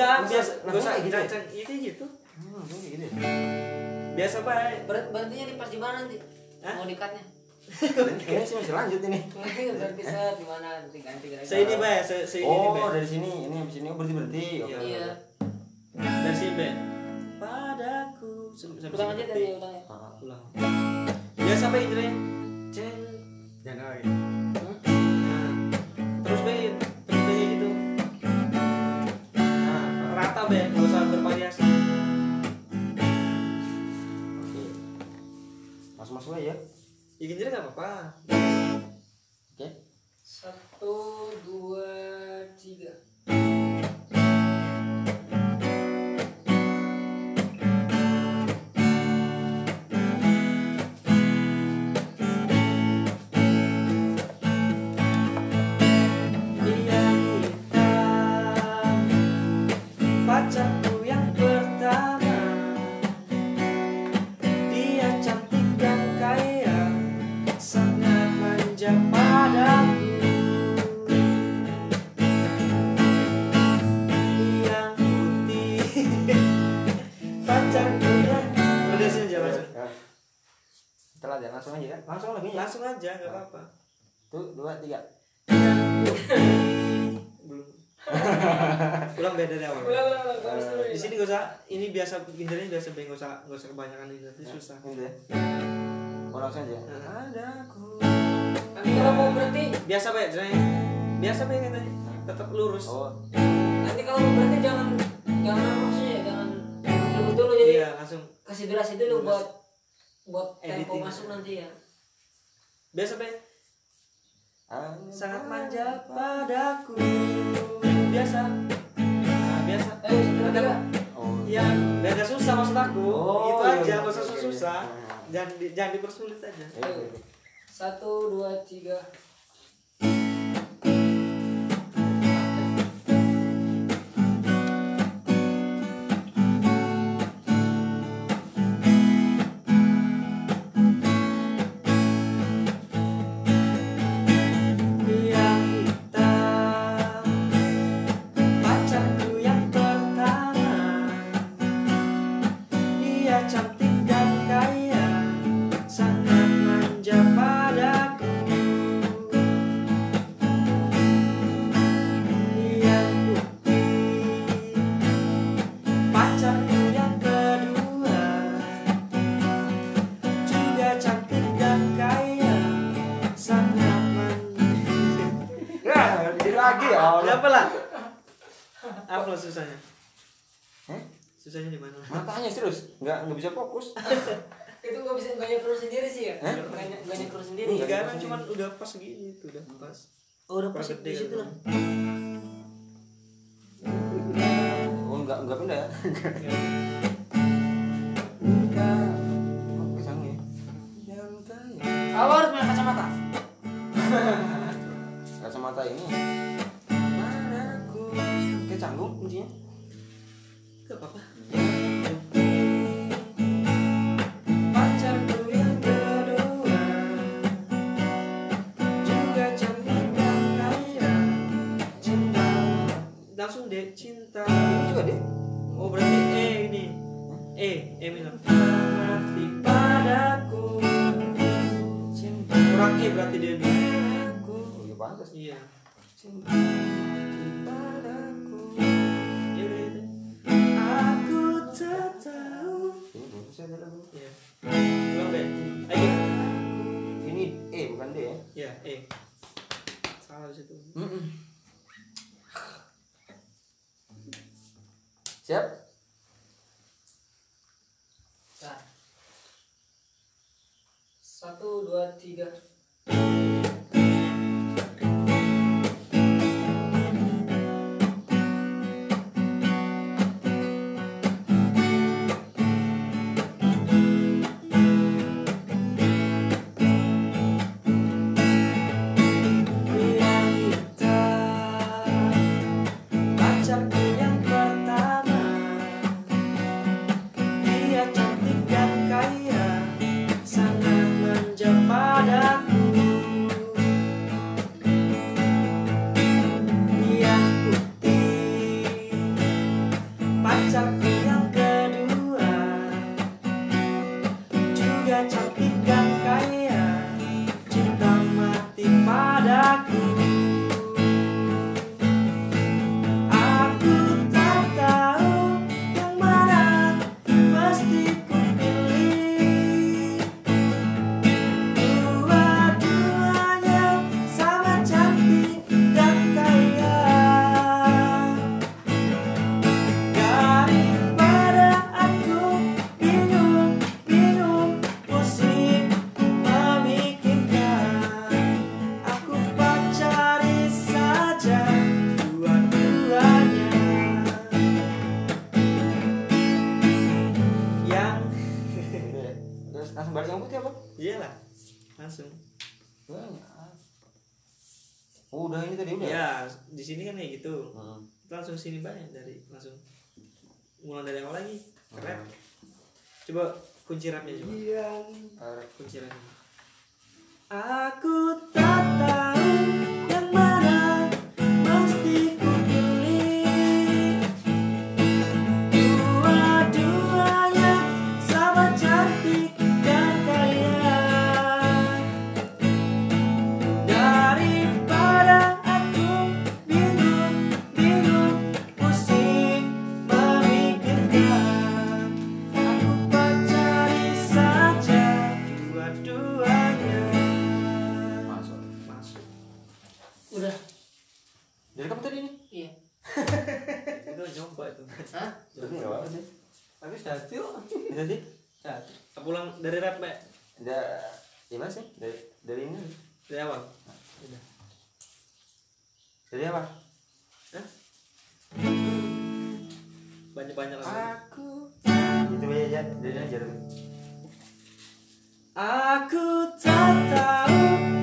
enggak biasa gak usah gitu ya? itu gitu Hmm, kayak gitu ya? biasa baik Ber- berhentinya di pas di mana nanti Hah? mau dikatnya Kayaknya sih masih lanjut ini. berhenti set di mana nanti ganti ganti se ini se ini Oh, dari sini, ini habis ini oh, berhenti berhenti. Oke. Iya. iya dari sini baik padaku sampai ulang sini aja berarti. dari ulang ya Ah, ulang biasa baik Indra ceng Jangan lagi. Masuk masuk aja. ya gini nggak apa-apa Oke. satu dua tiga dari awal. Ulang ulang ulang dulu. di sini gak usah ini biasa ginjalnya biasa gak usah gak usah kebanyakan ini nanti susah. Gitu ya. Oh, langsung aja. Nah. Adaku. nanti kalau mau berhenti. Biasa baik Jreng biasa baik katanya tetap lurus. Oh, nanti kalau mau berhenti jangan jangan apa maksudnya jangan dulu dulu jadi iya langsung. kasih durasi dulu Durasi. buat buat tempo masuk nanti ya. Biasa baik sangat manja padaku. Biasa satu lagi Kak. Oh, ya susah maksud aku. Oh, itu iya, aja iya, gak usah oke, oke, susah jangan di, jangan dipersulit aja. Iya, iya, iya. satu dua tiga lagi ya. Ya apa lah? Apa susahnya? Hah? Susahnya di mana? Matanya serius, nggak nggak bisa fokus. itu gak bisa gak nyekur sendiri sih ya Hah? gak ny- gak nyekur sendiri Enggak. Enggak kan cuman udah pas segini tuh udah pas. oh udah Pas di situ gitu. lah Oh, nggak nggak pindah ya. Langsung deh cinta. Ini juga deh. Oh berarti E ini. E, E minor. Mati padaku. Cinta. Kurang E berarti dia nih. Oh, iya pantas. Iya. Cinta padaku. Iya udah itu. Aku tak tahu. Ini belum selesai ada lagu. Iya. Deh. Ayo. Ini E bukan D ya. Iya, E. Salah di situ. Siap? Nah. satu dua tiga langsung. Banyak? Oh, udah ini tadi udah. ya di sini kan kayak gitu. Hmm. langsung sini banyak dari langsung. Mulai dari awal lagi. Keren. Hmm. coba kunci rapnya coba. Ah, kunci rapnya. Aku tak tahu Dari apa? Hah? banyak-banyak lagi Aku. Itu aja dari aja. Aku tak tahu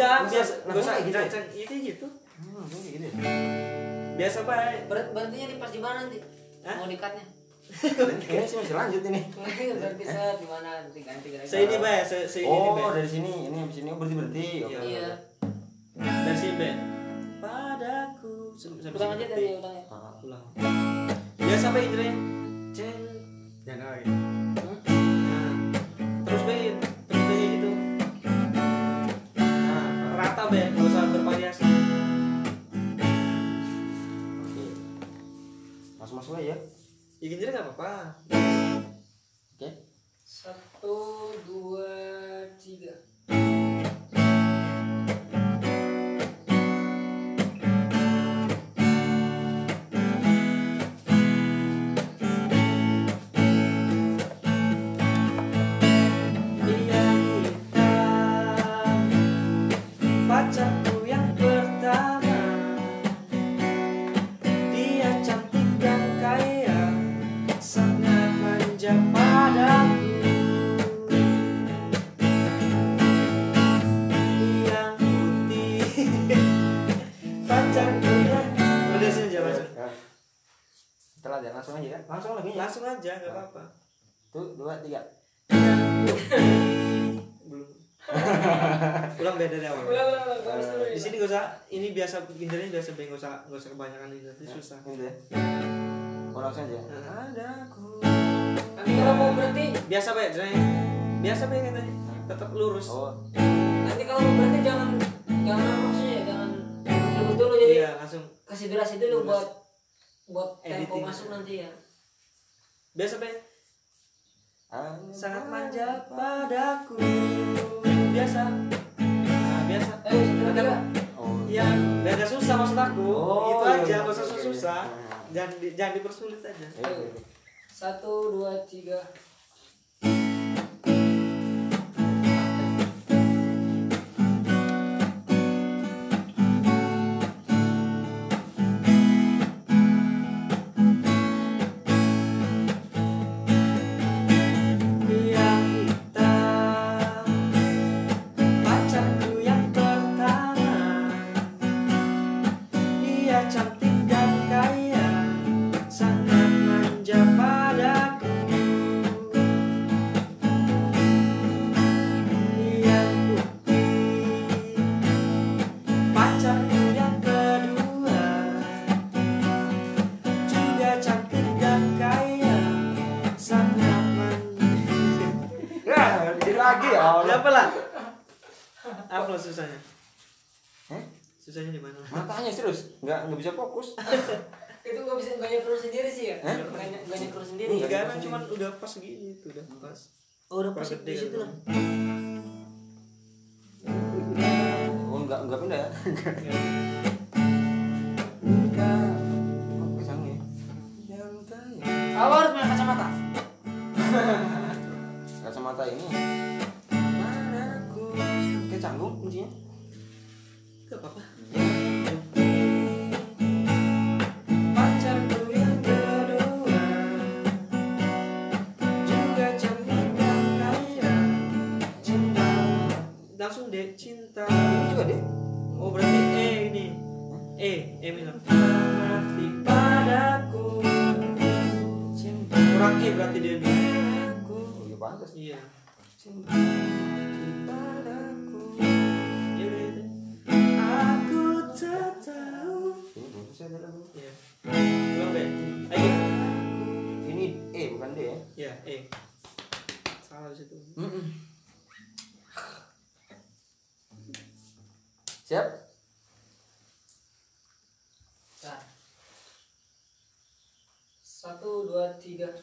Enggak, biasa Gak usah gitu. ya? Itu gitu Hmm. Biasa baik Berat berhentinya di pas di mana nanti? Hah? Mau dikatnya? Kayaknya sih masih lanjut ini. Berarti set di mana nanti ganti ganti. Se ini bay, se, se ini Oh, bay. dari sini, ini habis ini oh, berhenti berhenti. Oke. oke, Iya. Dari sini bay. Padaku. Sampai sampai Ulang aja berhenti. dari ulang ya. Ah, Ulang. Biasa bay Indra. Ceng. Jangan lagi. Masuk masuk aja. Ya gini nggak apa-apa. Oke. Satu, dua, tiga. Dari awal Ulang, ulang, ulang. Bagus dulu di sini gak usah ini biasa pinggirnya biasa gak usah gak usah kebanyakan ini nanti susah Gitu ya. Oh, langsung aja. Nah. Adaku. Nanti kalau mau berhenti, biasa pak Jreng. biasa pak katanya tetap lurus Oh, nanti kalau mau berhenti jangan jangan apa maksudnya jangan ribut dulu jadi iya langsung kasih durasi dulu Durasi. buat buat tempo Editing. masuk nanti ya. biasa pak sangat manja padaku biasa Eh, satu lagi ya. Oh. ya biar gak susah maksud aku Oh, itu iya, aja iya, gak usah susah iya. jangan di, jangan dipersulit aja. Satu, dua, tiga. Di mana? Matanya serius, nggak nggak bisa fokus. itu gak bisa gak nyeker sendiri sih ya ny- gak nyeker sendiri Enggak. Enggak, kan cuman udah pas gini tuh udah pas. oh udah pas di situ lah Oh nggak nggak pindah ya? Langsung deh cinta. Ini juga deh. Oh berarti E ini. E, E minor. Mati padaku. cinta Kurang E berarti dia nih. Oh, iya pantas. Iya. cinta Padaku. Iya udah itu. Aku tak tahu. Ini belum selesai ada lagu. Iya. Deh. Ayo. Ini E bukan D ya? Iya, E. Salah di situ. Siap? Nah. satu dua tiga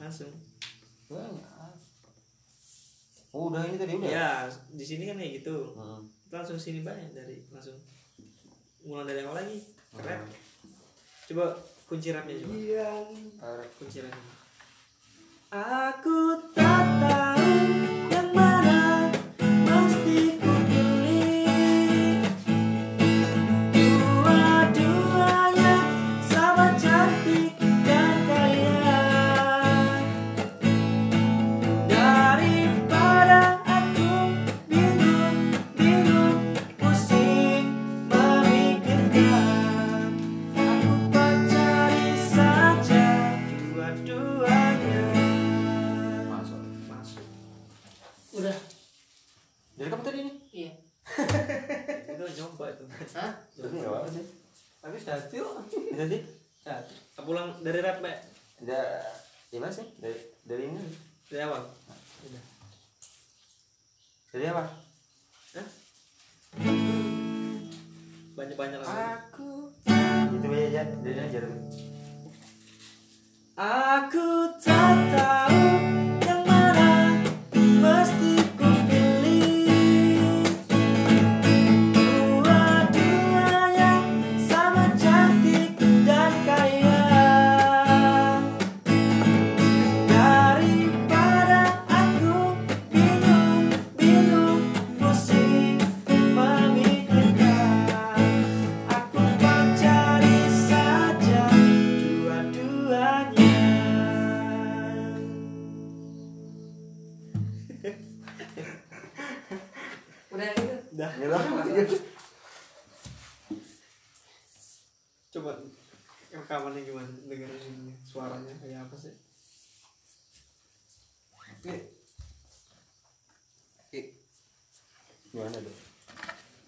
Langsung Banyak. Oh, udah ini tadi udah. Ya di sini kan kayak gitu Hmm. Langsung sini banyak dari Langsung Ulang dari awal lagi Keren Coba kunci rapnya coba Parah. kunci lagi. Aku tak Dari apa? Hah? Banyak-banyak lagi. Aku itu aja dari aja. Aku tak tahu